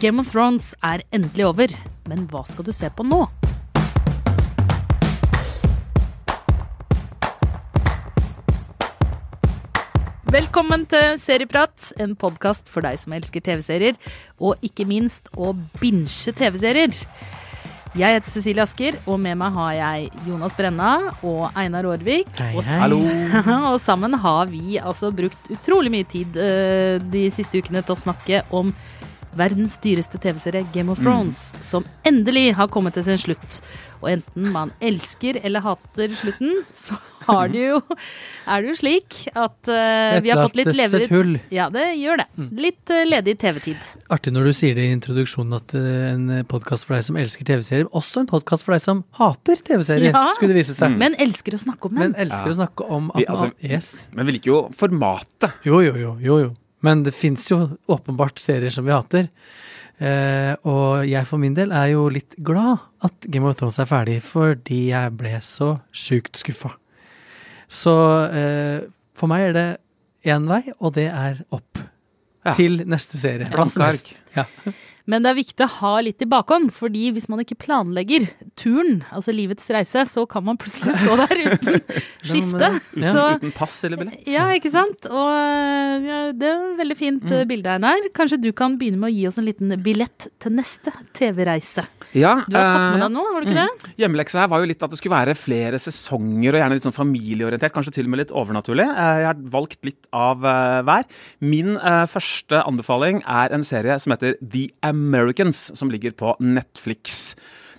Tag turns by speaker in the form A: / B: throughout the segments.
A: Game of Thrones er endelig over, men hva skal du se på nå? Velkommen til Serieprat, en podkast for deg som elsker TV-serier, og ikke minst å binsje TV-serier. Jeg heter Cecilie Asker, og med meg har jeg Jonas Brenna og Einar Aarvik. Og.
B: Hallo.
A: og sammen har vi altså brukt utrolig mye tid uh, de siste ukene til å snakke om verdens dyreste TV-serie, Game of Thrones, som endelig har kommet til sin slutt. Og enten man elsker eller hater slutten, så har det jo, er det jo slik at uh, vi har fått litt
C: et hull.
A: Ja, det gjør det. Litt uh, ledig TV-tid.
C: Artig når du sier det i introduksjonen at uh, en podkast for deg som elsker TV-serier, også en podkast for deg som hater TV-serier,
A: Ja.
C: skulle det vise seg.
A: Men elsker å snakke om den.
C: Men elsker å snakke om at
B: Vi- altså-
C: Yes.
B: Men vi liker jo formatet.
C: Jo, jo, jo, jo, jo. Men det fins jo åpenbart serier som vi hater. Eh, og jeg for min del er jo litt glad at Game of Thrones er ferdig, fordi jeg ble så sjukt skuffa. Så eh, for meg er det én vei, og det er opp.
B: Ja.
C: Til neste serie.
B: Blanke
C: helst. Ja.
A: Men det er viktig å ha litt i bakhånd, fordi hvis man ikke planlegger turen, altså livets reise, så kan man plutselig stå der uten skifte.
C: Ja.
A: Så
B: Uten pass eller billett.
A: ja, ikke sant? Og ja, det er et veldig fint
B: Mm.
A: eh, bilde, Einar. Kanskje du kan begynne med å gi oss en liten billett til neste TV-reise.
B: Ja,
A: Du har tatt med
B: eh,
A: deg noe, har du ikke det?
B: Hjemmeleksa her var jo litt at det skulle være flere sesonger, og gjerne litt sånn familieorientert, kanskje til og med litt overnaturlig. Eh, Jeg har valgt litt av eh, hver. Min eh, første anbefaling er en serie som heter The Americans, som ligger på Netflix.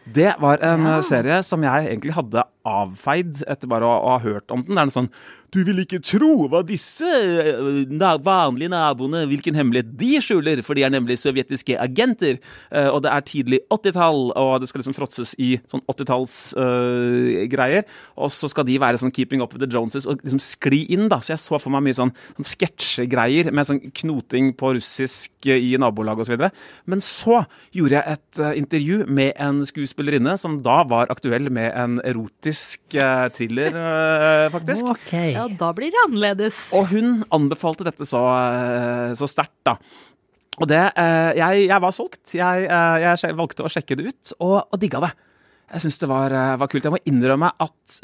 B: Det var en
A: Ja.
B: serie som jeg egentlig hadde avfeid etter bare å, å ha hørt om den. Det er noe sånn Du vil ikke tro hva disse eh, vanlige naboene Hvilken hemmelighet de skjuler, for de er nemlig sovjetiske agenter. Eh, og det er tidlig 80-tall, og det skal liksom fråtses i sånn 80-tallsgreier. og så skal de være sånn Keeping Up With The Joneses og liksom skli inn, da. Så jeg så for meg mye sånn, sånn sketsjegreier med sånn knoting på russisk eh, i nabolaget osv. Men så gjorde jeg et uh, intervju med en skuespillerinne som da var aktuell med en erotisk uh, thriller, eh, faktisk.
C: Okay.
A: Ja, da blir det annerledes.
B: Og hun anbefalte dette så, eh, så sterkt, da. Og det eh, jeg, jeg var solgt. Jeg, eh, jeg valgte å sjekke det ut, og, og digga det. Jeg syns det var, var kult. Jeg må innrømme at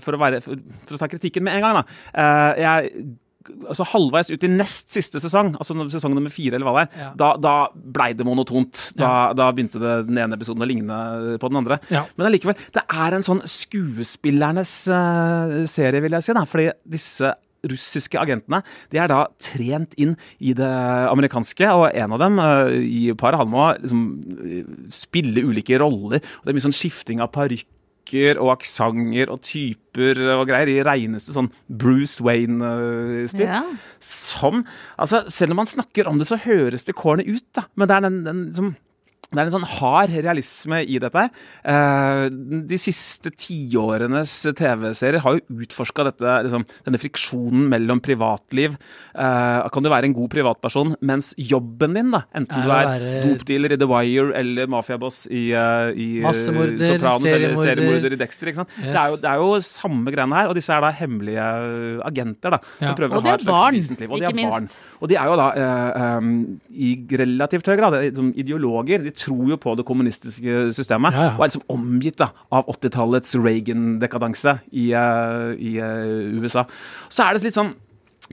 B: for, å være, for, for å ta kritikken med en gang, da jeg, altså Halvveis ut i nest siste sesong, altså sesong nummer fire, eller hva det er,
C: Ja.
B: da, da blei det monotont. Da, da begynte det, den ene episoden å ligne på den andre.
C: Ja.
B: Men allikevel, det er en sånn skuespillernes uh, serie, vil jeg si. Da, fordi disse russiske agentene de er da trent inn i det amerikanske, og en av dem eh, i paret, han må liksom eh, spille ulike roller. og Det er mye sånn skifting av parykker og aksenter og typer og greier i reineste sånn Bruce Wayne-stil.
A: Ja.
B: Som Altså, selv om man snakker om det, så høres det corny ut, da. Men det er den, den liksom det er en sånn hard realisme i dette. Eh, de siste tiårenes TV-serier har jo utforska liksom, denne friksjonen mellom privatliv. Eh, kan du være en god privatperson, mens jobben din, da, enten du er
C: være-
B: dopdealer i The Wire eller mafiaboss i, eh, i
C: Massemorder,
B: Sopranos eller
C: seriemorder.
B: i Dexter. ikke sant?
C: Yes.
B: Det, er jo, det er jo samme greiene her, og disse er da hemmelige agenter da,
C: Ja.
B: som prøver å ha et slags
A: barn,
B: decent liv. Og de er barn. Og de er jo da eh, um, i relativt høy grad som ideologer. De tror jo på det kommunistiske systemet.
C: Ja, ja.
B: Og er liksom omgitt da, av 80-tallets Reagan-dekadanse i, eh, i eh, USA. Så er det litt sånn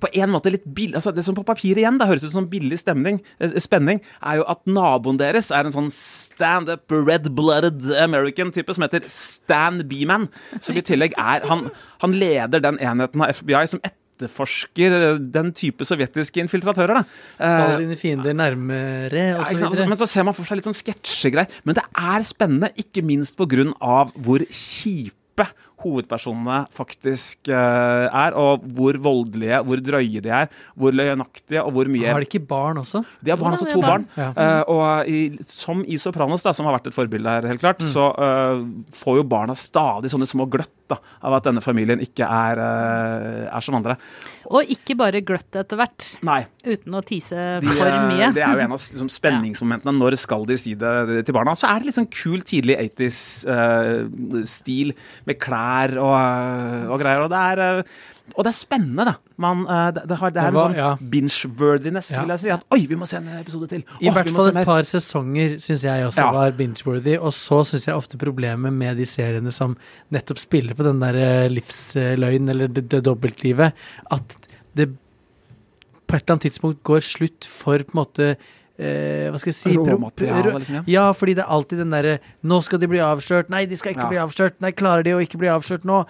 B: på en måte litt billig, altså Det som på papiret igjen da høres ut som billig stemning, eh, spenning, er jo at naboen deres er en sånn stand-up, red-blooded American-type som heter Stan Beeman. Som i tillegg er Han, han leder den enheten av FBI som etterforsker eh, den type sovjetiske infiltratører. da. Eh,
C: dine fiender nærmere, og så videre.
B: Men så ser man for seg litt sånn sketsjegreier. Men det er spennende, ikke minst på grunn av hvor kjipe hovedpersonene faktisk uh, er, og hvor voldelige, hvor drøye de er, hvor løgnaktige, og hvor mye
C: Har de ikke barn også?
B: De har barn, altså to
A: barn.
B: barn.
C: Ja.
B: Uh, og i, som i Sopranos, da, som har vært et forbilde her, helt klart, så uh, får jo barna stadig sånne små gløtt da, av at denne familien ikke er, eh, er som andre.
A: Og ikke bare gløtt etter hvert,
B: Nei.
A: uten å tise
B: De,
A: for
B: eh,
A: mye.
B: Det er jo en av liksom, spenningsmomentene. Når skal de si det til barna? Så er det litt sånn kul tidlig 80s-stil med klær og, og greier. Og det er, øh, og det er spennende, da. Man, øh, det, det, har, det er en sånn
C: ja.
B: binge-worthiness,
C: Ja.
B: vil jeg si. At oi, vi må se en episode til.
C: I hvert fall et par sesonger syns jeg også
B: Ja.
C: var binge-worthy. Og så syns jeg ofte problemet med de seriene som nettopp spiller på den der eh, livsløgn, eller det, det dobbeltlivet, at det på et eller annet tidspunkt går slutt for på en måte eh, Hva skal jeg si
B: Råmateriale, liksom, ja.
C: Ja, fordi det er alltid den derre Nå skal de bli avslørt. Nei, de skal ikke
B: Ja.
C: bli avslørt. Nei, klarer de å ikke bli avslørt nå?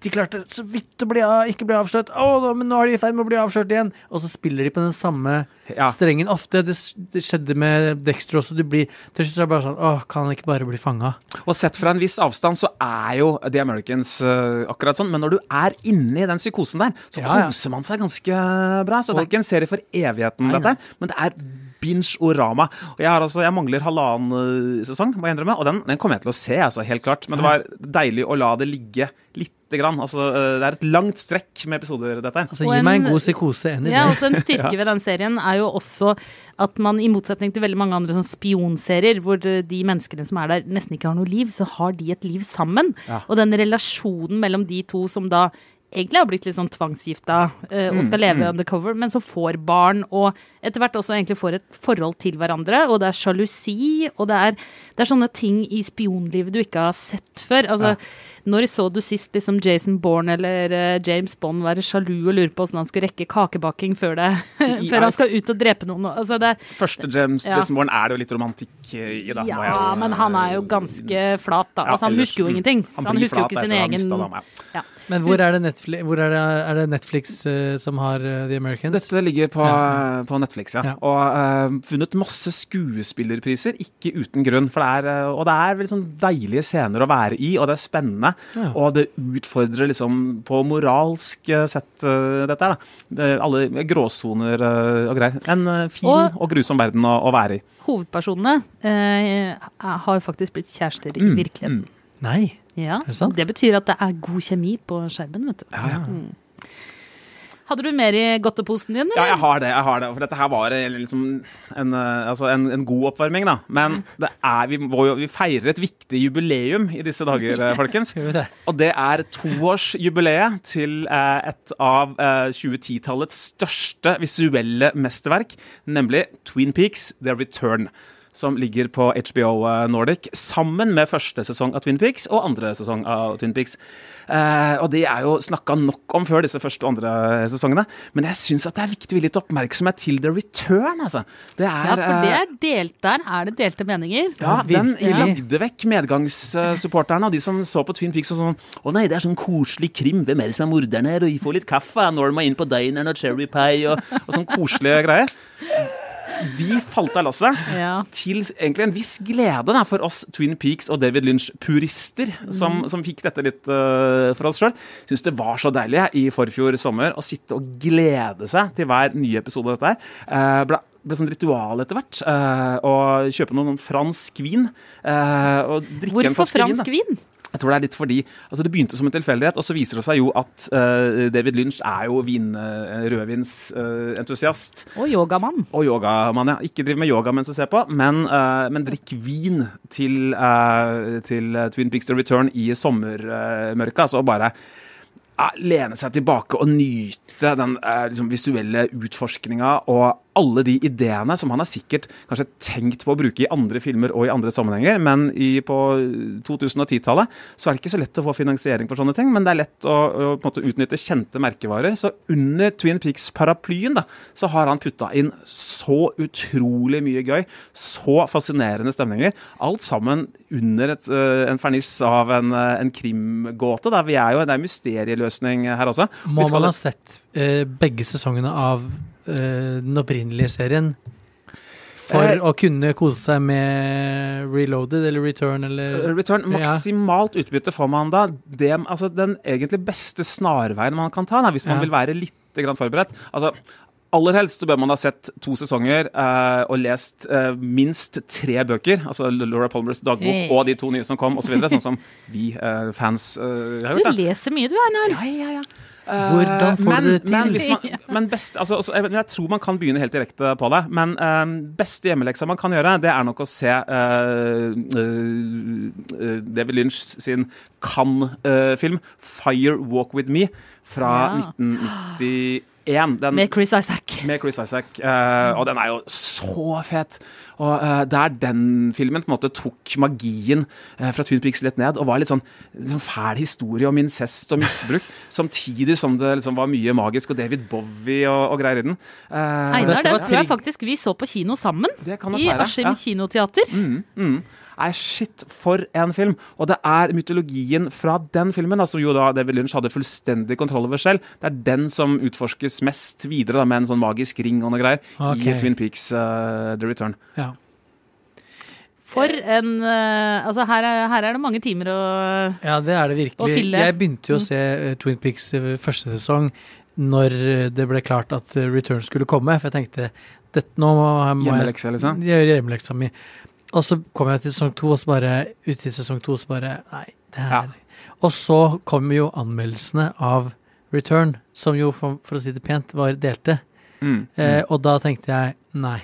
C: De klarte så vidt å bli av, ikke bli avslørt. Å, nå- men nå er de i ferd med å bli avslørt igjen. Og så spiller de på den samme
B: Ja.
C: strengen. Ofte. Det, det skjedde med Dexter også. Du blir, til slutt så er det bare sånn Åh, kan han ikke bare bli fanga?
B: Og sett fra en viss avstand så er jo The Americans uh, akkurat sånn, men når du er inne i den psykosen der, så
C: Ja,
B: koser man seg ganske bra. Så det er ikke en serie for evigheten, dette her, men det er binge-orama. Og jeg, har altså, jeg mangler halvannen øh, sesong, må jeg innrømme, og den, den kommer jeg til å se, altså, helt klart. Men det var deilig å la det ligge litt. grann. Altså, øh, det er et langt strekk med episoder, dette her.
C: Altså, gi meg
A: en-
C: en god psykose any
A: Ja,
C: day.
A: også En styrke ved den serien er jo også at man i motsetning til veldig mange andre sånn spionserier, hvor de menneskene som er der nesten ikke har noe liv, så har de et liv sammen.
B: Ja.
A: Og den relasjonen mellom de to som da egentlig har blitt litt sånn tvangsgifta eh, og skal leve undercover, men så får barn og etter hvert også egentlig får et forhold til hverandre. Og det er sjalusi, og det er, det er sånne ting i spionlivet du ikke har sett før. Altså, Når så du sist liksom Jason Bourne eller eh, James Bond være sjalu og lure på hvordan han skulle rekke kakebaking før, det, før han skal ut og drepe noen? Altså, det,
B: Første James
A: Ja.
B: Jason Bourne er det jo litt romantikk i, da. jeg
A: ja,
B: jo-
A: men han er jo ganske flat, da.
B: Ja,
A: Altså, han husker jo
B: mm.
A: ingenting.
B: Han
A: han husker jo ikke sin egen
B: ja.
C: Men hvor er det Netflix, hvor er det, er det Netflix uh, som har uh, The Americans?
B: Dette ligger på,
C: Ja.
B: på Netflix, ja.
C: Ja.
B: Og uh, funnet masse skuespillerpriser, ikke uten grunn. For det er, eh, og det er sånn deilige scener å være i, og det er spennende.
C: Ja.
B: Og det utfordrer liksom på moralsk eh, sett, eh, dette her, da. Det, alle gråsoner eh, og greier. En eh, fin
A: Og-
B: og, grusom verden å, å være i.
A: Hovedpersonene eh, har faktisk blitt kjærester i
B: Mm,
A: virkeligheten.
B: mm.
C: Nei.
A: Ja,
C: Er det sant?
A: det betyr at det er god kjemi på skjermen, vet du.
B: Ja, ja.
A: Hadde du mer i godteposen din,
B: Ja, jeg har det. jeg har det, For dette her var eh, liksom en, eh, altså en, en god oppvarming, da. Men det er, vi, jo, vi feirer et viktig jubileum i disse dager, eh, folkens. Og det er toårsjubileet til et av eh, 2010-tallets største visuelle mesterverk, nemlig Twin Peaks The Return. Som ligger på HBO eh, Nordic, sammen med første sesong av Twin Peaks og andre sesong av Twin Peaks. Eh, og det er jo snakka nok om før disse første og andre sesongene, men jeg syns det er viktig å gi litt oppmerksomhet til The Return, altså. Det er,
A: Ja, for det
B: eh,
A: er delt der. Er det delte meninger?
B: ja, den lagde vekk medgangssupporterne og de som så på Twin Peaks og sånn Å nei, det er sånn koselig krim. Hvem er det som er morderen her? Og vi får litt kaffe. Norma inn på dineren og cherry pie og, og sånn koselige greier. De falt av lasset.
A: Ja.
B: Til egentlig en viss glede da, for oss Twin Peaks og David Lynch-purister, som, som fikk dette litt uh, for oss sjøl. Syns det var så deilig i forfjor sommer å sitte og glede seg til hver nye episode av dette her. Uh, ble ble sånn ritual etter hvert. Uh, å kjøpe noen fransk vin. Uh, og drikke en
A: Hvorfor
B: fransk vin. da. Jeg tror det er litt fordi altså Det begynte som en tilfeldighet, og så viser det seg jo at uh, David Lynch er jo vin, uh, rødvinsentusiast.
A: Og yogamann.
B: Og yogamann, ja. Ikke driv med yoga mens du ser på, men, eh, men drikk vin til, eh, til eh, Twin Peaks The Return i sommermørket. altså bare lene seg tilbake og nyte den eh, liksom, visuelle utforskninga og alle de ideene som han har sikkert kanskje tenkt på å bruke i andre filmer og i andre sammenhenger, men i, på 2010-tallet så er det ikke så lett å få finansiering for sånne ting, men det er lett å, å måte utnytte kjente merkevarer. Så under Twin Peaks-paraplyen da, så har han putta inn så utrolig mye gøy, så fascinerende stemninger. Alt sammen under et, eh, en ferniss av en, eh, en krimgåte. Da. Vi er jo, det er mysterieløsning her også.
C: Må man ha sett eh, begge sesongene av den opprinnelige serien for
B: Eh,
C: å kunne kose seg med Reloaded eller Return eller
B: Return,
C: Ja.
B: Maksimalt utbytte får man da. Det, altså, den egentlig beste snarveien man kan ta, da, hvis man
C: Ja.
B: vil være litt grann forberedt. Altså, Aller helst så bør man ha sett to sesonger eh, og lest eh, minst tre bøker. Altså Laura Palmers dagbok
A: Hey.
B: og de to nye som kom, osv. Sånn som vi eh, fans eh, har gjort. Du
A: leser mye du, Einar.
B: Ja, ja, ja.
C: Hvordan får
B: men,
C: du det til?
B: Men, hvis man, men best, altså, altså, jeg, jeg tror man kan begynne helt direkte på det. Men eh, beste hjemmeleksa man kan gjøre, det er nok å se uh, David Lynch sin Cannes-film 'Fire Walk With Me' fra
A: Ja.
B: 1991. Den,
A: Med Chris Isaac.
B: med Chris Isaac. Uh, og den er jo så fet. Og uh, der den filmen på en måte tok magien uh, fra Twin Peaks litt ned, og var litt sånn, litt sånn fæl historie om incest og misbruk, samtidig som det liksom var mye magisk, og David Bowie og, og greier i den. Eh,
A: Einar, den tror jeg faktisk vi så på kino sammen.
B: Det kan
A: I Askim
B: ja.
A: kinoteater.
B: Mm, mm. Nei, shit, for en film. Og det er mytologien fra den filmen, da, som jo da David Lynch hadde fullstendig kontroll over selv. Det er den som utforskes mest videre, da, med en sånn magisk ring og noe greier,
C: okay.
B: i Twin Peaks uh, The Return.
C: Ja.
A: For en uh, Altså, her er, her er det mange timer å
C: Ja, det er det virkelig. Jeg begynte jo
A: Mm.
C: å se eh, Twin Peaks første sesong når det ble klart at Return skulle komme, for jeg tenkte dette, nå må, må jeg
B: Hjemmelekse, liksom?
C: Gjøre hjemmeleksa mi. Og så kom jeg til sesong to, og så bare ut i sesong to, så bare Nei, det her Og så kom jo anmeldelsene av Return, som jo, for, for å si det pent, var delte.
B: Mm, mm.
C: Eh, og da tenkte jeg nei.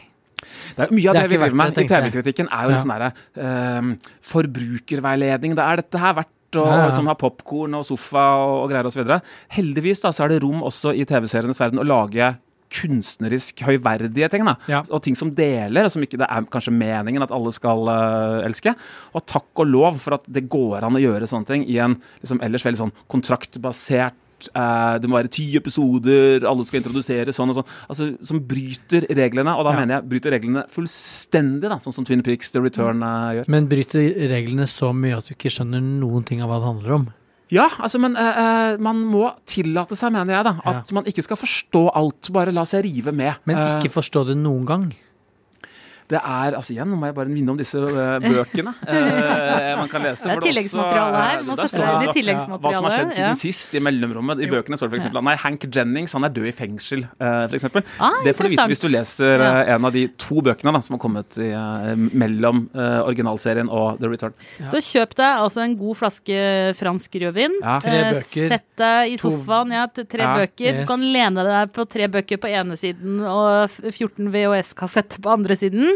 B: Det er mye av
C: Det
B: det, vi driver med i. TV-kritikken, er jo
C: Ja.
B: en sånn derre eh, forbrukerveiledning. Det er dette her verdt og
C: Ja, ja.
B: sånn, ha popkorn og sofa og, og greier osv. Heldigvis da, så er det rom også i TV-serienes verden å lage kunstnerisk høyverdige ting.
C: Ja.
B: Og ting som deler, og som ikke det er kanskje meningen at alle skal uh, elske. Og takk og lov for at det går an å gjøre sånne ting i en liksom, ellers veldig sånn kontraktbasert uh, det må være ti episoder, alle skal introdusere sånn og sånn. Altså, Som bryter reglene, og da
C: Ja.
B: mener jeg bryter reglene fullstendig, da, sånn som Twin Peaks The Return uh, gjør.
C: Men bryter reglene så mye at du ikke skjønner noen ting av hva det handler om?
B: Ja, altså, men eh, man må tillate seg, mener jeg, da, at man ikke skal forstå alt. Bare la seg rive med.
C: Men
B: Eh,
C: ikke forstå det noen gang?
B: Det er, altså igjen, nå må jeg bare minne om disse øh, bøkene øh, man kan lese.
A: Det er tilleggsmateriale her. Man
B: der står
A: det
B: altså Hva som har skjedd siden
A: Ja.
B: sist i mellomrommet i bøkene. står det for eksempel, Nei, Hank Jennings han er død i fengsel, øh, for.
A: Ah,
B: det får du vite hvis du leser
A: Ja.
B: en av de to bøkene da, som har kommet i, mellom originalserien og The Return.
A: Så kjøp deg altså en god flaske fransk rødvin.
B: Ja.
C: Tre
A: Eh,
C: bøker.
A: Sett deg i sofaen. Ja, tre
B: Ja,
A: bøker. Du
C: yes.
A: kan lene deg på tre bøker på ene siden og 14 VHS-kassetter på andre siden.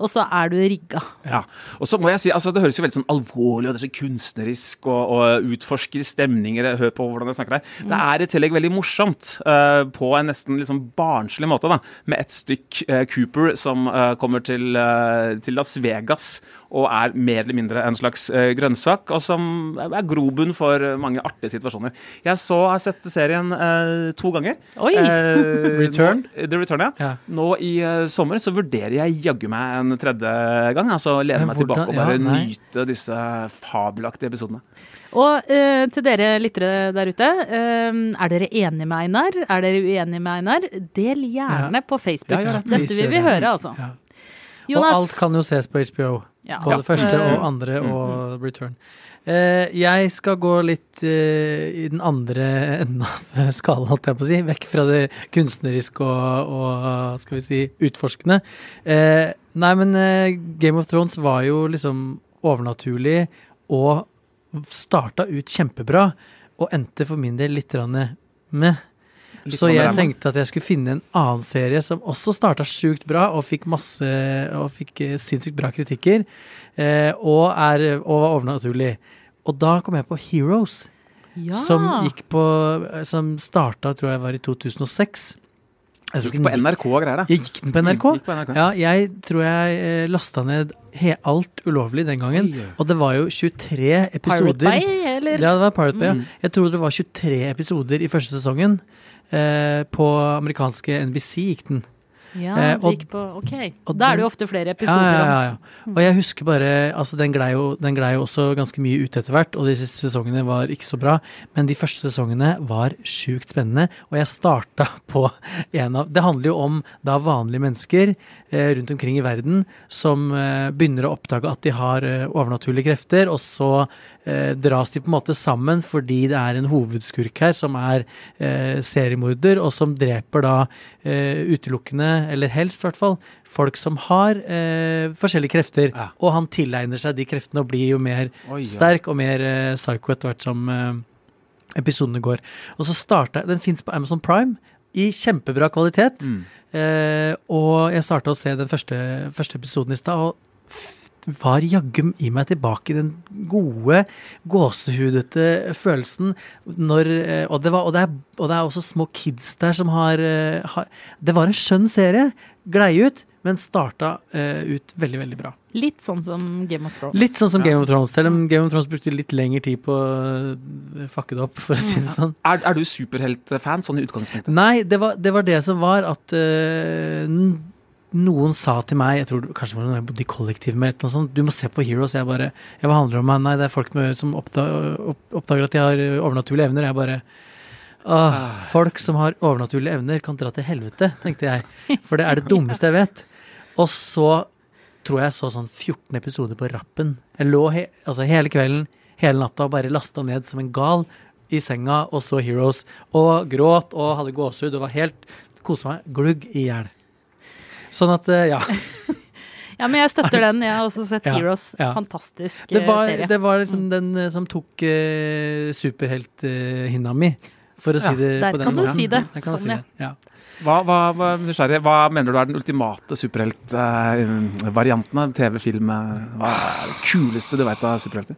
A: Og så er du rigga.
B: Ja. Og så må jeg si, altså Det høres jo veldig sånn alvorlig og det er så kunstnerisk og, og utforsker stemninger. Hør på hvordan jeg snakker der. Det er i tillegg veldig morsomt uh, på en nesten liksom barnslig måte. da, Med et stykk uh, Cooper som uh, kommer til, til Las Vegas og er mer eller mindre en slags grønnsak, og som er grobunn for mange artige situasjoner. Jeg så har sett serien to ganger.
A: Oi!
C: Return?
B: Nå, The Return, ja.
C: Ja.
B: Nå i sommer så vurderer jeg jaggu meg en tredje gang. Altså lene meg tilbake og bare
C: ja,
B: nyte disse fabelaktige episodene.
A: Og eh, til dere lyttere der ute, eh, er dere enige med Einar? Er dere uenige med Einar? Del gjerne på Facebook.
C: Ja, ja,
A: Dette vil vi
C: det.
A: høre, altså.
C: Ja. Og alt kan jo ses på HBO.
A: Ja,
C: Både første
A: eh,
C: og andre og Return. Eh, jeg skal gå litt eh, i den andre enden av skalaen, holdt jeg på å si. Vekk fra det kunstneriske og, og skal vi si utforskende. Eh, nei, men eh, Game of Thrones var jo liksom overnaturlig og starta ut kjempebra, og endte for min del litt med.
B: Litt
C: Så jeg tenkte at jeg skulle finne en annen serie som også starta sjukt bra og fikk masse og fikk eh, sinnssykt bra kritikker, eh, og, er, og var overnaturlig. Og da kom jeg på Heroes,
A: Ja.
C: som gikk på Som starta, tror jeg var i 2006. Jeg
B: Gikk på NRK og greier, da.
C: gikk, den på NRK?
B: Mm, gikk på NRK.
C: Ja, jeg tror jeg eh, lasta ned alt ulovlig den gangen. Og det var jo 23 episoder. Pirate.
A: Bay, eller?
C: Ja, det var Pirate Bay,
B: Mm.
C: ja. Jeg tror det var 23 episoder i første sesongen. Eh, på amerikanske NBC gikk den.
A: Ja,
C: Eh, og-
A: på, ok.
C: og
A: Da er det jo ofte flere episoder
C: ja,
A: ja,
C: ja, ja. Og jeg husker bare Altså, den glei jo, jo også ganske mye ut etter hvert, og de siste sesongene var ikke så bra. Men de første sesongene var sjukt spennende, og jeg starta på en av Det handler jo om da vanlige mennesker eh, rundt omkring i verden som eh, begynner å oppdage at de har eh, overnaturlige krefter, og så eh, dras de på en måte sammen fordi det er en hovedskurk her som er eh, seriemorder, og som dreper da eh, utelukkende, eller helst i hvert fall, folk som har eh, forskjellige krefter.
B: Ja.
C: Og han tilegner seg de kreftene og blir jo mer
B: Oi, ja.
C: sterk og mer eh, psycho etter hvert som, eh, episodene går. Og så starta Den fins på Amazon Prime i kjempebra kvalitet.
B: Mm.
C: Eh, og jeg starta å se den første, første episoden i stad, og var jaggu i meg tilbake den gode, gåsehudete følelsen når eh, og, det var, og, det er, og det er også små kids der som har, eh, har Det var en skjønn serie. Glei ut, men starta uh, ut veldig, veldig bra.
A: Litt sånn som Game of Thrones.
C: Litt sånn som
B: Ja.
C: Game of Thrones, selv om Game of Thrones brukte litt lengre tid på å eh, fucke det opp, for å si det sånn.
B: Er, er du superheltfan sånn i utgangspunktet?
C: Nei, det var, det var det som var at eh, n- noen sa til meg, jeg tror kanskje det var noen jeg bodde i kollektiv med, eller noe sånt, du må se på Heroes. Jeg bare jeg Hva handler det om? Nei, det er folk med, som oppda, oppdager at de har eh, overnaturlige evner. Jeg bare Åh, folk som har overnaturlige evner, kan dra til helvete, tenkte jeg. For det er det dummeste jeg vet. Og så tror jeg jeg så sånn 14 episoder på rappen. Jeg lå he, altså hele kvelden, hele natta og bare lasta ned som en gal i senga og så Heroes. Og gråt og hadde gåsehud og var helt Kosa meg glugg i hjel. Sånn at, eh, ja.
A: Ja, men jeg støtter den. Jeg har også sett
C: Ja,
A: Heroes.
C: ja.
A: Fantastisk
C: Det
A: eh,
C: var,
A: serie.
C: det var liksom den eh, som tok uh, superhelthinna mi, for å si
B: Ja,
C: det på den måten.
A: si det.
C: Der kan
A: sånn, du
C: si det. Ja.
B: Hva, hva, hva, hva mener du er den ultimate superheltvarianten av TV-film? Hva er det kuleste du veit av superhelter?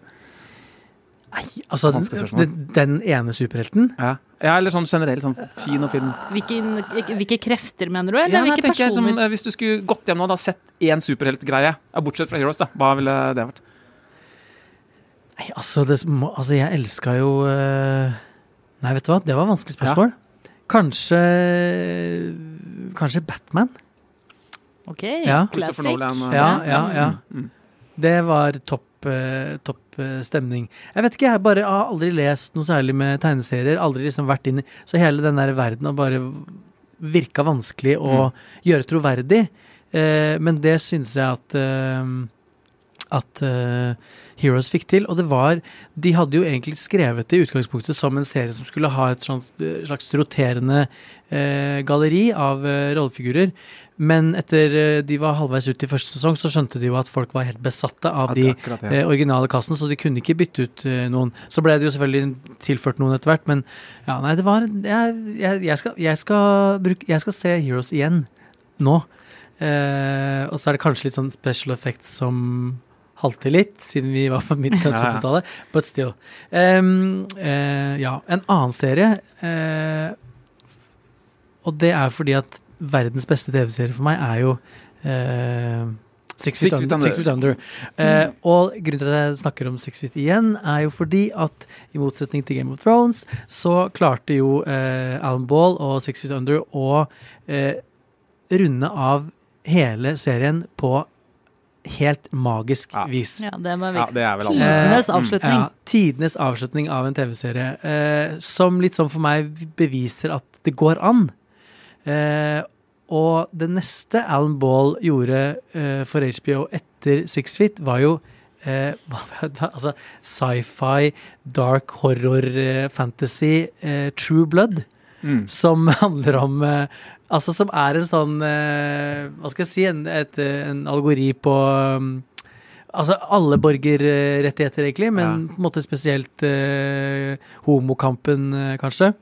C: Nei, altså den, den ene superhelten
B: Ja. ja, eller sånn generelt, sånn kinofilm.
A: Hvilken, hvilke krefter mener du, eller
B: Ja, nei,
A: hvilke
B: tenker jeg, som,
A: personer?
B: eh, hvis du skulle gått hjem nå og sett én superheltgreie, ja, bortsett fra Heroes, da, hva ville det vært?
C: Nei, altså, det, altså jeg elska jo eh, Nei, vet du hva, det var et vanskelig spørsmål. Kanskje Kanskje Batman?
A: Ok,
C: Ja.
A: Classic.
C: Ja, ja, ja.
B: Mm.
C: Det var topp eh, topp eh, stemning. Jeg vet ikke, jeg bare har aldri lest noe særlig med tegneserier. Aldri liksom vært inn i Så hele den der verden har bare virka vanskelig å gjøre troverdig. Eh, men det synes jeg at eh, at uh, Heroes fikk til. Og det var De hadde jo egentlig skrevet det i utgangspunktet som en serie som skulle ha et sånt, eh, slags roterende uh, galleri av uh, rollefigurer. Men etter de var halvveis ut i første sesong, så skjønte de jo at folk var helt besatte av
B: Ja,
C: de
B: akkurat ja.
C: eh, originale kassen, så de kunne ikke bytte ut noen. Så ble det jo selvfølgelig tilført noen etter hvert, men ja, nei, det var Jeg, jeg, jeg, skal, jeg, skal, bruke, jeg skal se Heroes igjen nå. Eh, og så er det kanskje litt sånn special effects som halter litt, siden vi var på midten av
B: Ja, ja.
C: 2000-tallet. But still. Um, uh, ja, en annen serie uh, Og det er fordi at verdens beste TV-serie for meg er jo uh, Six,
B: Six
C: Feet. Under. Six Feet Under. Uh, og grunnen til at jeg snakker om Six Feet igjen, er jo fordi at i motsetning til Game of Thrones, så klarte jo uh, Alan Ball og Six Feet Under å uh, runde av hele serien på helt magisk
B: Ja.
C: vis.
A: Ja, det var
B: Ja, det er vel alle.
A: tidenes
B: Mm.
A: avslutning.
C: Ja, tidenes avslutning av en TV-serie. Eh, som litt sånn for meg beviser at det går an. Eh, og det neste Alan Ball gjorde eh, for HBO etter Six Feet, var jo eh, altså sci-fi, dark horror, eh, fantasy, eh, True Blood
B: Mm.
C: som handler om eh, Altså som er en sånn eh, Hva skal jeg si? En, et, en algori på um, Altså alle borgerrettigheter, egentlig, men på en måte spesielt eh, homokampen, eh, kanskje.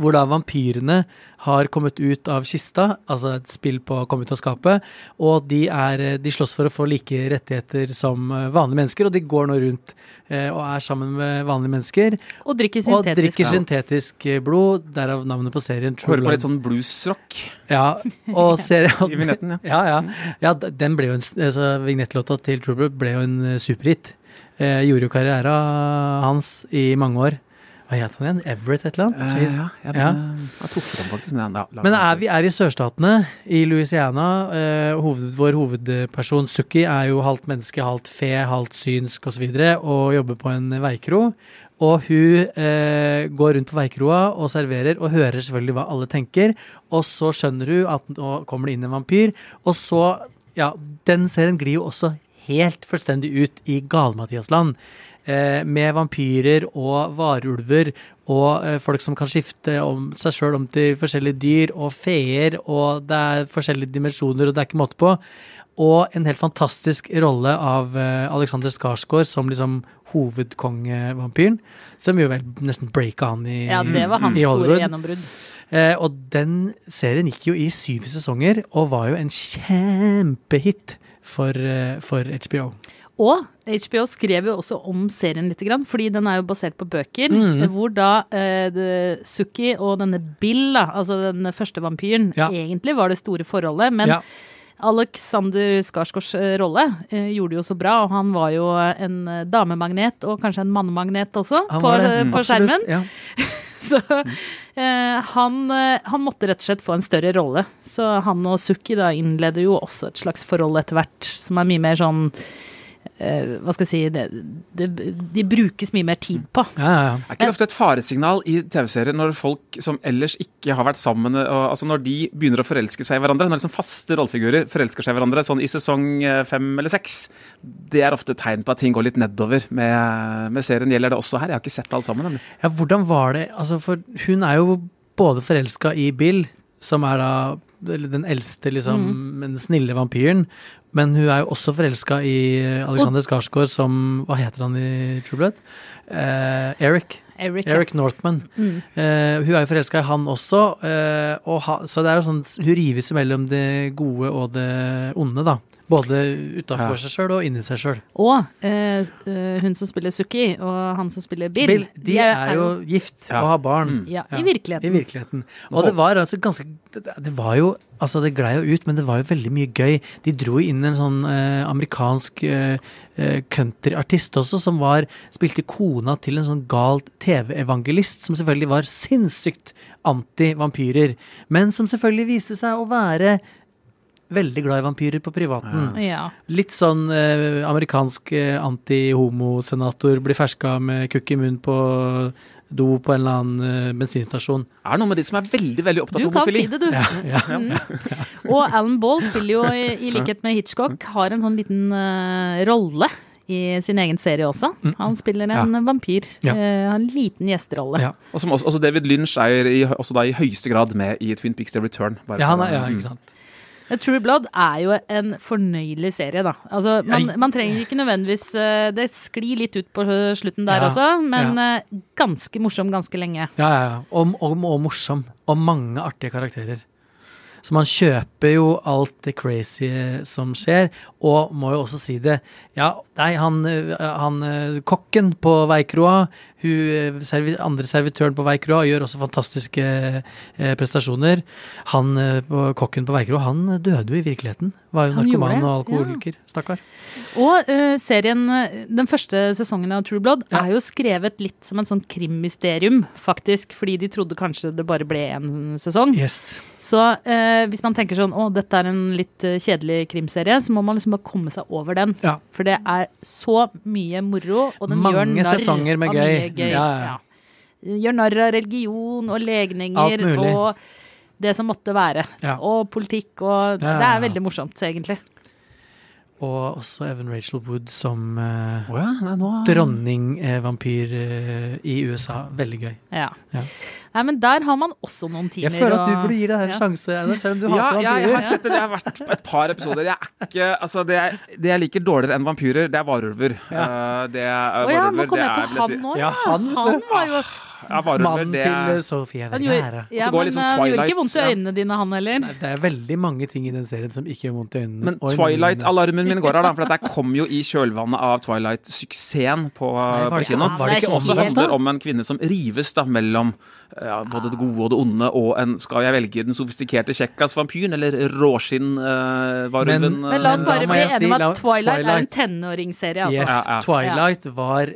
C: Hvor da vampyrene har kommet ut av kista, altså et spill på å komme ut av skapet, og de, er, eh, de slåss for å få like rettigheter som eh, vanlige mennesker, og de går nå rundt eh, og er sammen med vanlige mennesker,
A: Og drikker syntetisk, og
C: drikker syntetisk eh, blod, derav navnet på serien. True
B: Hører på litt sånn bluesrock
C: Ja, og ser,
B: i vignetten, ja.
C: ja, ja. ja, den ble jo en, altså, Vignettlåta til True Blood ble jo en superhit. Eh, gjorde jo karriera hans i mange år. Hva het han igjen? Everett et eller annet? Uh,
B: ja, jeg,
C: Ja.
B: jeg tok den faktisk, men, ja,
C: Men er vi er i sørstatene, i Louisiana. Uh, hoved, vår hovedperson Sukki er jo halvt menneske, halvt fe, halvt synsk osv. Og, så videre, og jobber på en veikro. Og hun eh, går rundt på veikroa og serverer, og hører selvfølgelig hva alle tenker. Og så skjønner hun at nå kommer det inn en vampyr. Og så Ja, den serien glir jo også helt fullstendig ut i Gale-Mathias-land. Eh, med vampyrer og varulver og eh, folk som kan skifte om seg sjøl om til forskjellige dyr, og feer, og det er forskjellige dimensjoner, og det er ikke måte på. Og en helt fantastisk rolle av eh, Alexander Skarsgård som liksom hovedkongevampyren, som jo vel nesten breaka han i,
A: Ja, det var hans store gjennombrudd.
C: Eh, og den serien gikk jo i syv sesonger, og var jo en kjempehit for, for HBO.
A: Og HBO skrev jo også om serien litt, fordi den er jo basert på bøker.
C: Mm.
A: Hvor da eh, Sukki og denne Bill, da, altså den første vampyren,
C: Ja.
A: egentlig var det store forholdet. Men
C: Ja.
A: Alexander Skarsgårds eh, rolle eh, gjorde det jo så bra, og han var jo en eh, damemagnet og kanskje en mannemagnet også på, mm, på, skjermen. absolutt.
C: Ja.
A: Så eh, han, han måtte rett og slett få en større rolle. Så han og Suki da innleder jo også et slags forhold etter hvert, som er mye mer sånn Hva skal jeg si det, det, De brukes mye mer tid på.
C: Ja, ja, ja.
B: Er ikke det ofte et faresignal i TV-serier når folk som ellers ikke har vært sammen, og, altså når de begynner å forelske seg i hverandre, når liksom faste rollefigurer forelsker seg i hverandre sånn i sesong eh, fem eller seks, det er ofte tegn på at ting går litt nedover med, med serien. Gjelder det også her? Jeg har ikke sett alt sammen. nemlig.
C: Ja, hvordan var det Altså, for hun er jo både forelska i Bill, som er da den eldste, liksom, den snille vampyren, men hun er jo også forelska i Alexander Skarsgård som Hva heter han i True Blood? Eh, Eric.
A: Eric, ja.
C: Northman.
A: Mm.
C: Eh, hun er jo forelska i han også, eh, og ha, så det er jo sånn Hun rives mellom det gode og det onde, da. Både utafor
B: Ja.
C: seg sjøl og inni seg sjøl.
A: Og eh, eh, hun som spiller Suki, og han som spiller Bill,
C: Bill, de er jo gift
B: Ja.
C: og har barn.
B: Mm.
A: ja,
C: Ja,
A: i virkeligheten.
C: I virkeligheten. Og det var altså ganske Det det var jo Altså, det glei jo ut, men det var jo veldig mye gøy. De dro inn en sånn eh, amerikansk eh, eh, countryartist også, som var Spilte kona til en sånn gal TV-evangelist, som selvfølgelig var sinnssykt anti-vampyrer. Men som selvfølgelig viste seg å være veldig glad i vampyrer på privaten.
A: Ja.
C: Litt sånn eh, amerikansk eh, anti-homosenator blir ferska med kukk i munnen på do på en eller annen eh, bensinstasjon.
B: Er det noe med de som er veldig veldig opptatt
A: Du
B: av
A: kan si det, du.
C: Ja, ja.
A: Og Alan Ball spiller jo, i, i likhet med Hitchcock, har en sånn liten eh, rolle i sin egen serie også. Han spiller en vampyr.
C: Mm. Ja.
A: Uh, en liten gjesterolle.
C: Ja.
B: Og som også, også David Lynch er i, også da i høyeste grad med i Twin Peaks The Return. bare
C: ja, han er, ja,
B: mm.
C: ikke sant.
A: True Blood er jo en fornøyelig serie, da. Altså, man, man trenger ikke nødvendigvis eh, Det sklir litt ut på slutten der
C: Ja,
A: også, men eh, ganske morsom ganske lenge.
C: Ja, ja, ja. Og, og, og morsom. Og mange artige karakterer. Så man kjøper jo alt det crazy som skjer, og må jo også si det. Ja, nei, han, øh, han øh, kokken på veikroa, hun øh, andre servitøren på veikroa gjør også fantastiske eh, prestasjoner. Han kokken på veikroa, han døde jo i virkeligheten. Var jo narkoman og alkoholiker. Stakkar.
A: Og uh, serien, eh, den første sesongen av True Blood
C: Ja.
A: er jo skrevet litt som en sånn krimmysterium, faktisk. Fordi de trodde kanskje det bare ble én sesong.
C: Yes.
A: Så uh, hvis man tenker sånn å, dette er en litt eh, kjedelig krimserie, så må man liksom bare komme seg over den.
C: Ja.
A: For det er så mye moro, og den
C: Mange
A: gjør narr
C: sesonger med gøy.
A: gøy.
C: Ja, ja.
A: Ja. Gjør narr av religion og legninger og det som måtte være. Og politikk og Det er veldig morsomt, egentlig.
C: Og også Evan Rachel Wood som uh,
B: oh ja, nei, nå
C: dronningvampyr uh, i USA. Veldig gøy.
A: Ja.
C: Ja.
A: Nei, men der har man også noen timer.
C: Jeg føler at du
A: og-
C: burde gi det her en
A: Ja.
C: sjanse, Einar, selv om du
B: Ja,
C: hater
B: jeg, jeg har sett det. Jeg har vært et par episoder. Jeg er ikke, altså det, jeg, det jeg liker dårligere enn vampyrer, det er varulver. Eh, det er,
A: oh, ja, nå
B: varulver,
A: kom
B: det
A: jeg
B: er,
A: på han
B: si-
A: nå,
C: Ja,
A: ja.
C: han,
A: Han var jo
C: Mannen
B: det
C: til eh, Sofie Vergara.
A: ja,
B: går
A: men
B: liksom
A: eh, gjorde
B: Twilight,
A: ikke vondt i øynene dine, han heller.
C: Det er veldig mange ting i den serien som ikke gjør vondt i øynene.
B: Men. Twilight-alarmen min går her, da. For dette kom jo i kjølvannet av Twilight-suksessen på, på kino.
C: var det ikke
B: også handler om en kvinne som rives da mellom ja, både det gode og det onde, og en Skal jeg velge den sofistikerte kjekkas-vampyren eller råskinn-varulven?
C: Men-
A: Men la oss bare bli
C: jeg
A: enige om at Twilight, er en
C: Twilight-
A: tenåringsserie, altså.
C: Yes,
B: Ja, ja.
C: Twilight var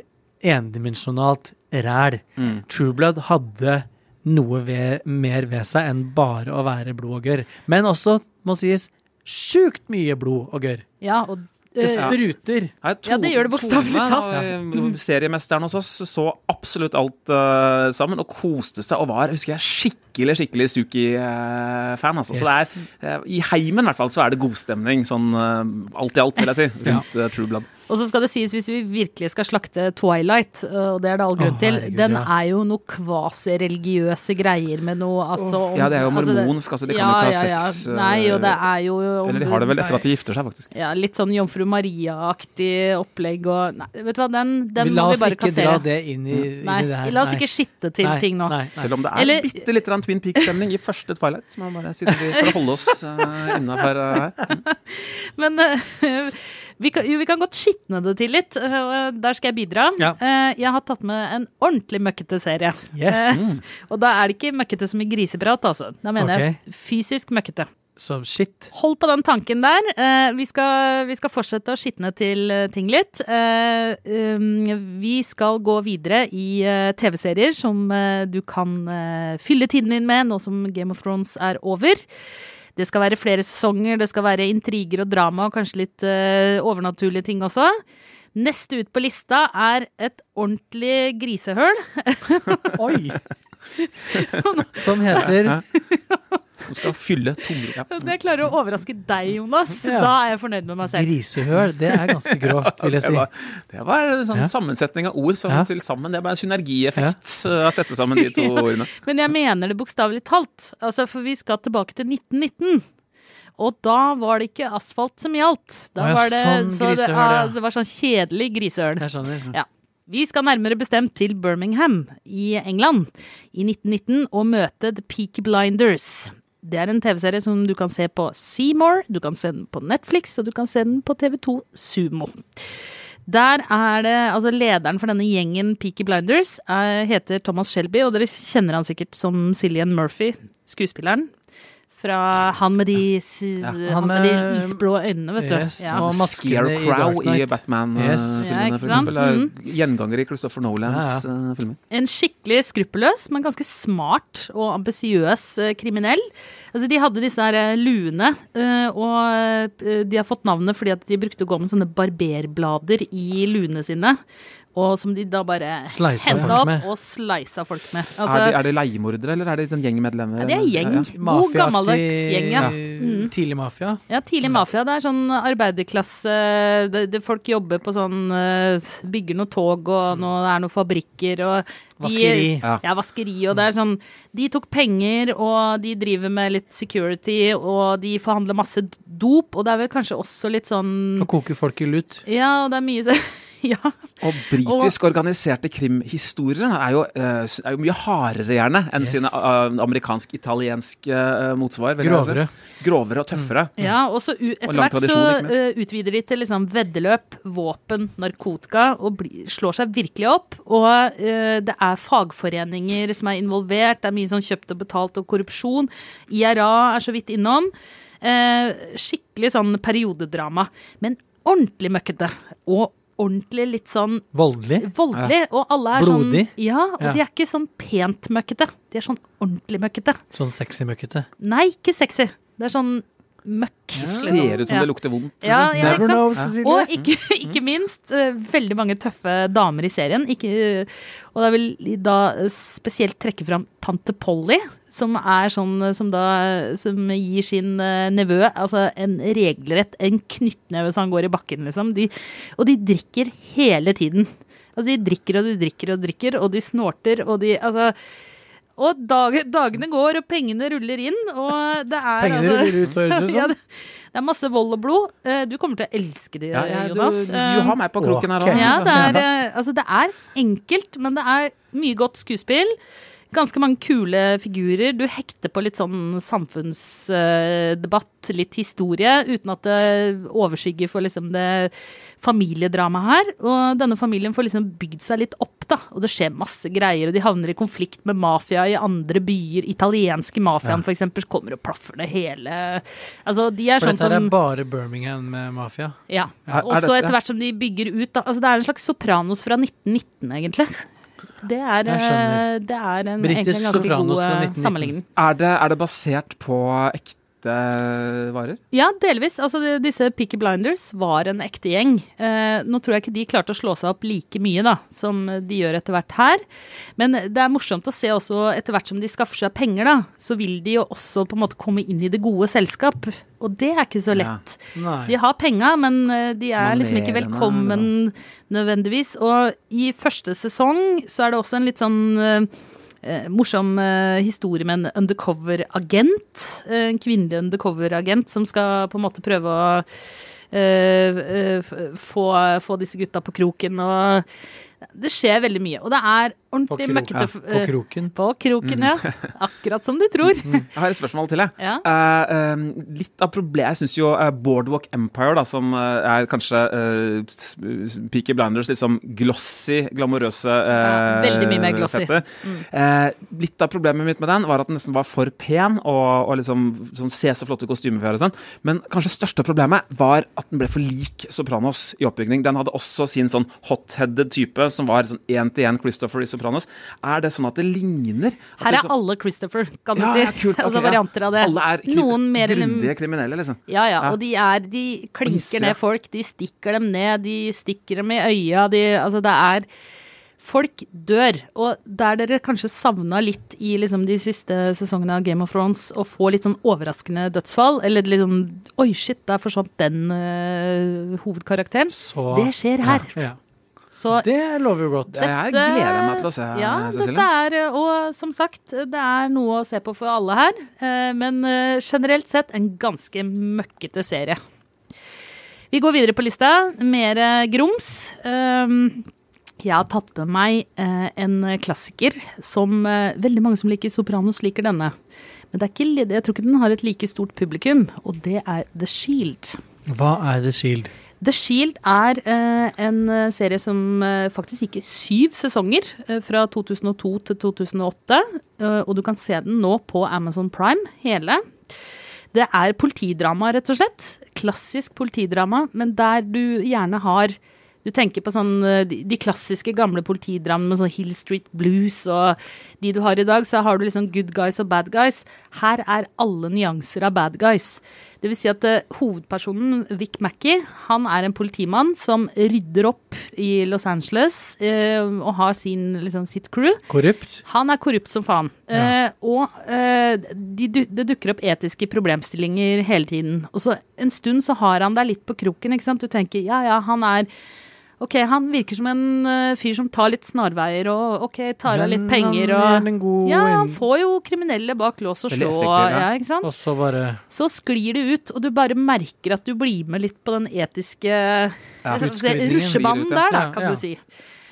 C: endimensjonalt ræl.
B: Mm.
C: True Blood hadde noe ved, mer ved seg enn bare å være blod og gørr. Men også, må sies, sjukt mye blod og gørr.
A: Ja, og
C: Det spruter.
B: Ja.
A: Ja, det gjør det bokstavelig talt.
B: eh, Seriemesteren hos oss så absolutt alt uh, sammen og koste seg og var husker jeg, skikkelig skikkelig Suki-fan. altså. Så det er, eh, I heimen i hvert fall så er det godstemning, sånn alt i alt, vil jeg si, rundt eh, True Blood.
A: Og så skal det sies, hvis vi virkelig skal slakte Twilight, og det er det all grunn
C: oh,
A: til, den
C: ja.
A: er jo noe kvasireligiøse greier med noe altså om-
B: Ja, det er jo
A: altså,
B: mormonsk, altså. De kan jo ikke ha
A: ja, ja.
B: sex.
A: Nei, og det er jo om
B: Eller de har det vel etter at de gifter seg, faktisk.
A: Ja, litt sånn Jomfru Maria-aktig opplegg og Nei, vet du hva, den, den
C: Vi
A: må
C: La
A: vi
C: oss
A: bare
C: ikke dra
A: kassere.
C: det inn i, inn i det her.
A: la oss
C: Nei.
A: ikke skitte til
C: Nei,
A: ting nå.
C: Nei, nei.
B: Selv om det er
A: Eller-
B: bitte litt Twin Peaks-stemning i første Twilight. Som er bare sitter vi for å holde oss uh, innafor her.
A: Men uh, vi kan, jo, vi kan godt skitne det til litt. der skal jeg bidra.
C: Ja.
A: Eh, jeg har tatt med en ordentlig møkkete serie.
C: Yes.
A: Eh, og da er det ikke møkkete som i griseprat, altså. Da mener
C: okay.
A: jeg fysisk møkkete.
C: Så shit.
A: Hold på den tanken der. Eh, vi, skal, vi skal fortsette å skitne til eh, ting litt. Eh, um, vi skal gå videre i TV-serier som du kan fylle tiden din med nå som Game of Thrones er over. Det skal være flere sesonger, det skal være intriger og drama og kanskje litt overnaturlige ting også. Neste ut på lista er et ordentlig grisehøl.
C: Oi! Som heter
B: Som skal fylle tomrommet. Ja.
A: Når jeg klarer å overraske deg, Jonas,
C: Ja.
A: da er jeg fornøyd med meg selv.
C: Grisehøl. Det er ganske grovt, vil jeg
B: Det
C: si.
B: var, det var en sånn
C: Ja.
B: sammensetning av ord som
C: Ja.
B: til sammen. Det er bare en synergieffekt uh, å sette sammen de to ordene.
A: Men jeg mener det bokstavelig talt. Altså, for vi skal tilbake til 1919. Og da var det ikke asfalt som gjaldt. Da
C: ja,
A: var det,
C: sånn
A: så det, ja,
C: ja.
A: det var sånn kjedelig grisehøl.
C: Jeg skjønner.
A: Ja. Vi skal nærmere bestemt til Birmingham i England i 1919 og møte The Peaky Blinders. Det er en TV-serie som du kan se på Seymour, du kan se den på Netflix, og du kan se den på TV2 Sumo. Der er det, altså Lederen for denne gjengen Peaky Blinders er, heter Thomas Shelby, og dere kjenner han sikkert som Cillian Murphy, skuespilleren. Fra han med de, han
C: han
A: med de isblå øynene, vet du.
C: Yes,
A: Ja.
C: og maskene i
B: Scarecrow i,
C: Knight.
B: Batman-filmene,
C: Yes.
A: Ja,
B: for eksempel. er
A: Mhm.
B: Gjenganger i Christopher Nolans
C: Ja,
B: ja. filmer.
A: En skikkelig skruppelløs, men ganske smart og ambisiøs eh, kriminell. Altså, de hadde disse her eh, luene, eh, og eh, de har fått navnet fordi at de brukte å gå med sånne barberblader i luene sine. Og som de da bare henta opp
C: med.
A: og sleisa folk med.
B: er, de,
A: Altså,
B: er det leiemordere, eller er det sånn gjengmedlemmer?
A: ja, det er gjeng.
B: Ja, ja.
A: God gammeldags gjeng, ja.
C: Mm. tidlig mafia.
A: Ja, tidlig mafia. Det er sånn arbeiderklasse det, det Folk jobber på sånn eh, Bygger noe tog, og noe, det er noen fabrikker og de-
C: Vaskeri.
B: Ja.
A: Vaskeri, og det er sånn De tok penger, og de driver med litt security, og de forhandler masse dop, og det er vel kanskje også litt sånn
C: Og koker folk i lut.
A: Ja, og det er mye så Ja.
B: Og britisk organiserte krimhistorier er eh, er jo mye hardere, gjerne, enn
C: Yes.
B: sine uh, amerikansk-italienske uh, motsvar. Grovere. si.
C: Grovere.
B: Og tøffere.
A: Ja, og så etter hvert så eh, utvider de til liksom veddeløp, våpen, narkotika, og bli, slår seg virkelig opp. Og uh, det er fagforeninger som er involvert, det er mye sånn kjøpt og betalt og korrupsjon. IRA er så vidt innom. Eh, skikkelig sånn periodedrama. Men ordentlig møkkete. Og ordentlig litt sånn
C: Voldelig.
A: voldelig. Og alle er
C: Blodig.
A: sånn Ja, og
C: Ja.
A: de er ikke sånn pent møkkete. De er sånn ordentlig møkkete.
C: Sånn sexy møkkete.
A: Nei, ikke sexy. Det er sånn møkk.
B: Det
A: liksom.
B: ser ut som
A: Ja.
B: det lukter vondt.
A: Ja, ja,
C: Never
A: ikke sant?
C: know,
A: Og ikke, ikke minst eh, veldig mange tøffe damer i serien. Ikke, og da vil jeg da spesielt trekke fram tante Polly, som er sånn som da Som gir sin eh, nevø altså en regelrett en knyttneve så han går i bakken, liksom. De, og de drikker hele tiden. Altså, de drikker og de drikker og drikker, og de snorter, og de Altså og dag, dagene går, og pengene ruller inn, og det er
C: Pengene
A: altså
C: ruller ut, høres det ut
A: ja, det, det er masse vold og blod. Eh, Du kommer til å elske det,
B: Ja, ja,
A: Jonas.
B: du
A: du,
B: har meg på kroken her Okay.
A: ja, det er, eh, altså det er enkelt, men det er mye godt skuespill. Ganske mange kule figurer. Du hekter på litt sånn samfunnsdebatt, litt historie, uten at det overskygger for liksom det familiedramaet her. Og denne familien får liksom bygd seg litt opp, da. Og det skjer masse greier, og de havner i konflikt med mafia i andre byer. Italienske mafiaen, for eksempel, kommer og plaffer det hele Altså, de er
C: For
A: sånn
C: dette
A: som
C: er bare Birmingham med mafia.
A: ja. Og så etter hvert som de bygger ut da, altså Det er en slags Sopranos fra 1919, egentlig. Det er, eh, det er en, egentlig en ganske god eh,
C: 1919.
A: sammenligning.
B: Er det, er det basert på ekte ekte varer?
A: Ja, delvis. Altså, disse Peaky Blinders var en ekte gjeng. Eh, nå tror jeg ikke de klarte å slå seg opp like mye da, som de gjør etter hvert her. Men det er morsomt å se også, etter hvert som de skaffer seg penger, da, så vil de jo også på en måte komme inn i det gode selskap. Og det er ikke så lett.
C: Ja.
A: De har penga, men eh, de er liksom ikke velkommen nødvendigvis. Og i første sesong så er det også en litt sånn eh, morsom eh, historie med en undercover-agent. Eh, en kvinnelig undercover-agent som skal på en måte prøve å eh, eh, få, få disse gutta på kroken. Og det skjer veldig mye. Og det er ordentlig møkkete
C: ja, på kroken.
A: På kroken, ja. Akkurat som du tror.
B: Jeg har et spørsmål til, jeg.
A: Ja.
B: Uh, um, litt av problemet Jeg syns jo eh, Boardwalk Empire, da, som uh, er kanskje uh, Peaky Blinders, litt sånn glossy, glamorøse eh,
A: Ja, veldig mye mer glossy.
B: Mm. Eh, litt av problemet mitt med den var at den nesten var for pen og, og liksom sånn, se så flotte kostymer for og sånn. Men kanskje største problemet var at den ble for lik Sopranos i oppbygning. Den hadde også sin sånn hot-headed type, som var sånn én-til-én Christopher i Sopranos. Er det sånn at det ligner? At
A: Her er
B: liksom...
A: alle Christopher, kan du
B: ja,
A: si.
B: ja, kult.
A: altså varianter av det.
B: Alle er kri
A: Noen mer
B: grundige kriminelle, liksom.
A: Ja, ja,
B: Ja.
A: og de er De klinker ned folk, de stikker dem ned, de stikker dem i øya, de Altså, det er Folk dør. Og der dere kanskje savna litt i liksom de siste sesongene av Game of Thrones å få litt sånn overraskende dødsfall, eller liksom Oi, shit, der forsvant den uh, hovedkarakteren.
C: Så,
A: Det skjer her.
C: Ja, ja.
A: Så
C: Det lover jo godt.
B: Dette, jeg gleder meg til å se,
A: ja,
B: Cecilie.
A: dette er, og som sagt, det er noe å se på for alle her. eh, Men eh, generelt sett en ganske møkkete serie. Vi går videre på lista. Mer eh, grums. Um, Jeg har tatt med meg eh, en klassiker som eh, veldig mange som liker Sopranos, liker denne. Men det er ikke, jeg tror ikke den har et like stort publikum, og det er The Shield.
C: Hva er The Shield?
A: The Shield er eh, en eh, serie som eh, faktisk gikk i syv sesonger, fra 2002 til 2008. eh, og du kan se den nå på Amazon Prime, hele. Det er politidrama, rett og slett. Klassisk politidrama, men der du gjerne har du tenker på sånn, de, klassiske gamle politidramaene med sånn Hill Street Blues og de du har i dag, så har du liksom good guys og bad guys. Her er alle nyanser av bad guys. Det vil si at uh, hovedpersonen, Vic Mackey, han er en politimann som rydder opp i Los Angeles uh, og har sin, liksom, sitt crew.
C: Korrupt?
A: Han er korrupt som faen.
C: Ja.
A: Uh, og de, det dukker opp etiske problemstillinger hele tiden. Og så en stund så har han deg litt på kroken, ikke sant. Du tenker ja ja, han er Ok, han virker som en uh, fyr som tar litt snarveier og ok, tar av litt penger og
C: en god
A: Ja, han får jo kriminelle bak lås og slå,
B: ja.
A: ikke sant.
C: Og så bare
A: Så sklir det ut, og du bare merker at du blir med litt på den etiske
B: Ja, ja.
A: der, da, kan
C: ja.
A: du si.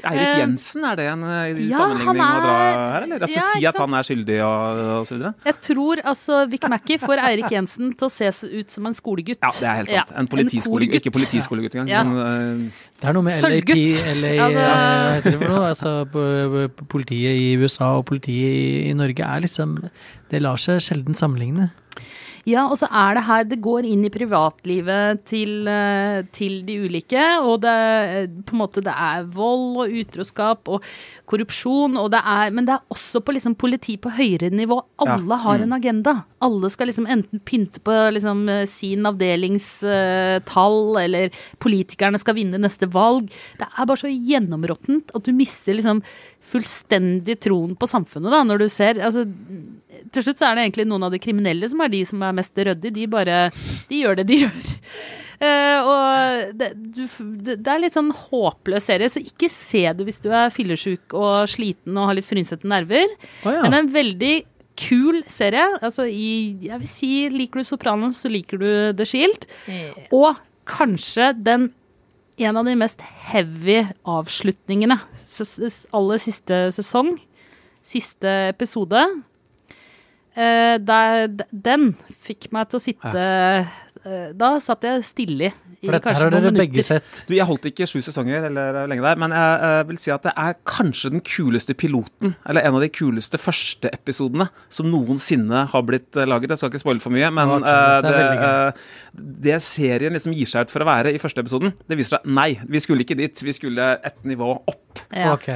B: Eirik
A: Eh,
B: Jensen, er det en eh,
A: ja,
B: sammenligning
A: er,
B: å dra
A: er-
B: her, eller? Altså
A: Ja,
B: si at han er skyldig og, og så videre?
A: Jeg tror altså Vic Mackey får Eirik Jensen til å se ut som en skolegutt.
B: Ja, det er helt sant.
A: Ja,
B: En
A: politiskolegutt.
B: ikke politiskolegutt engang.
A: Ja.
B: Sånn, uh,
C: Det er noe med LAP, LA,
A: Altså-
C: noe? Altså, po- po- politiet i USA og politiet i, i Norge er liksom Det lar seg sjelden sammenligne.
A: Ja, og så er det her Det går inn i privatlivet til, eh, til de ulike. Og det, eh, måte, det er vold og utroskap og korrupsjon. Og det er, men det er også på liksom, politi på høyere nivå. Alle
B: Ja.
A: har en agenda. Alle skal liksom enten pynte på liksom, eh, sin avdelingstall, eller politikerne skal vinne neste valg. Det er bare så gjennområttent at du mister liksom fullstendig troen på samfunnet, da, når du ser altså, Til slutt så er det egentlig noen av de kriminelle som er de som er mest ryddige. De bare De gjør det de gjør. Uh, og det, du, det, det er litt sånn håpløs serie, så ikke se det hvis du er fyllesyk og sliten og har litt frynsete nerver.
C: Oh, ja.
A: Men det er en veldig kul serie. Altså i Jeg vil si liker du Sopranos, så liker du The Shield. Og kanskje den en av de mest heavy avslutningene. Aller siste sesong. Siste episode. Eh, der, den fikk meg til å sitte eh, Da satt jeg stille i
C: For dette
A: kanskje
C: har
A: noen
C: dere
A: minutter.
C: begge sett.
B: Du, Jeg holdt ikke sju sesonger eller lenge der, men jeg eh, vil si at det er kanskje den kuleste piloten, eller en av de kuleste første episodene som noensinne har blitt eh, laget. Jeg skal ikke spoile for mye, men eh,
C: er
B: det, eh, det serien liksom gir seg ut for å være i første episoden, det viser seg nei, vi skulle ikke dit. Vi skulle et nivå opp.
A: Ja.
C: Ok.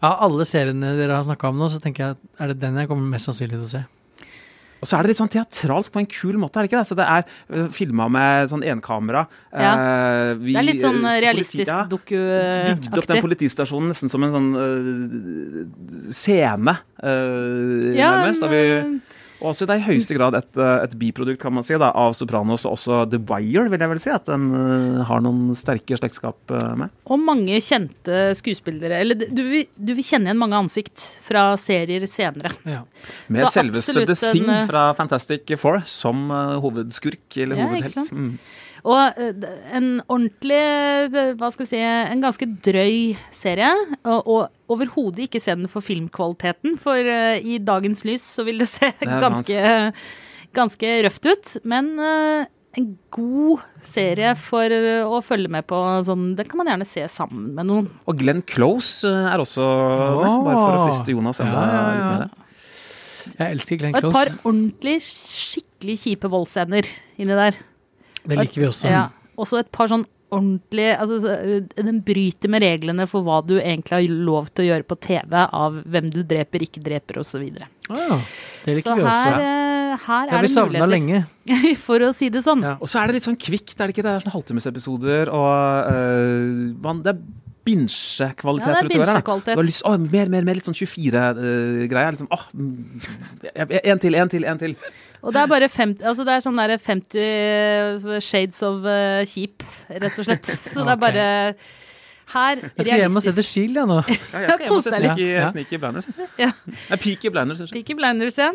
C: Av alle seriene dere har snakka om nå, så tenker jeg at er det den jeg kommer mest sannsynlig til å se.
B: Og så er det litt sånn teatralsk på en kul måte, er det ikke det? Så det er uh, filma med sånn enkamera.
A: Ja.
B: Eh, vi-
A: Det er litt sånn
B: eh,
A: realistisk
B: dokuaktig. Bygd opp den politistasjonen nesten som en sånn uh, scene, eh,
A: Ja,
B: nærmest. Da vi, og også det er i høyeste grad et, eh, et biprodukt kan man si, da, av Sopranos og også The Wire, vil jeg vel si. At den uh, har noen sterke slektskap uh, med.
A: og mange kjente skuespillere. Eller du du vil kjenne igjen mange ansikt fra serier senere.
C: Ja.
B: Med
A: Så
B: selveste The Thing
A: en,
B: fra Fantastic Four som uh, hovedskurk, eller
A: Ja, ikke
B: hovedhelt.
A: Og eh, en ordentlig, hva skal vi si, en ganske drøy serie. Og, og overhodet ikke se den for filmkvaliteten, for eh, i dagens lys så vil det se
B: det
A: ganske, ganske røft ut. Men eh, en god serie for å følge med på. Sånn, det kan man gjerne se sammen med noen.
B: Og Glenn Close er også med, bare for å friste Jonas enda
C: Ja, ja,
B: litt med det.
C: Jeg elsker Glenn Close.
A: Og et par ordentlig skikkelig kjipe voldsscener inni der.
C: Det liker vi også.
A: Ja. Også et par sånn ordentlig altså, Den bryter med reglene for hva du egentlig har lov til å gjøre på TV av hvem du dreper, ikke dreper osv.
C: Ah, det liker
A: Så
C: vi også.
A: her, eh, her
C: Det
A: er
C: vi
A: det
C: savna
A: muligheter,
C: lenge.
A: for å si det sånn.
C: Ja.
B: Og så er det litt sånn kvikt, er det ikke? Det er sånn halvtimesepisoder, og uh, man, det er binsjekvalitet.
A: Ja, det er
B: utover her, Du har lyst, å, mer, mer, mer, litt sånn 24-greier. liksom, åh, mm, en til, en til, en til.
A: Og det er bare 50, altså det er sånn der 50 shades of uh, kjip, rett og slett. Så det er bare her
C: Jeg skal hjem og se The Shield, jeg nå.
B: Ja, jeg skal hjem og se. Sneaky,
C: Ja.
B: Sneaky Blinders.
A: Ja.
B: Nei, Peaky Blinders.
A: Peaky Blinders, ja.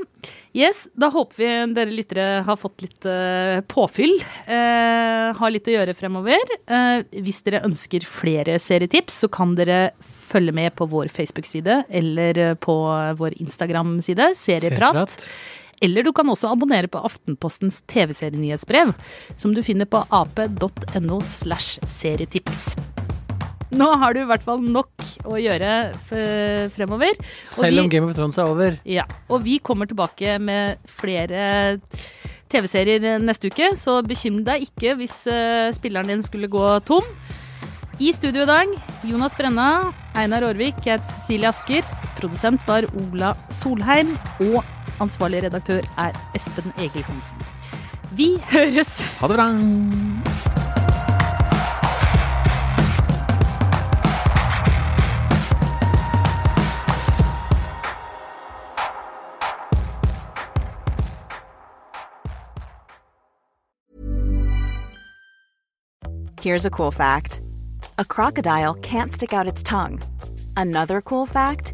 A: Yes, da håper vi dere lyttere har fått litt uh, påfyll. Uh, har litt å gjøre fremover. Uh, hvis dere ønsker flere serietips, så kan dere følge med på vår Facebook-side eller eh, på vår Instagram-side, Serieprat.
C: Serieprat.
A: Eller du kan også abonnere på Aftenpostens TV-serienyhetsbrev, som du finner på ap.no slash serietips. Nå har du i hvert fall nok å gjøre fremover. Og
C: Selv om
A: vi-
C: Game of Thrones er over.
A: Ja, og vi kommer tilbake med flere TV-serier neste uke, så bekymre deg ikke hvis eh, spilleren din skulle gå tom. I studio i dag, Jonas Brenna, Einar Aarvik, jeg heter Cecilie Asker. Produsent var Ola Solheim, og ansvarlig redaktør er Espen Egil Hansen. Vi høres!
B: Ha det bra!
D: Here's a cool fact a crocodile can't stick out its tongue. Another cool fact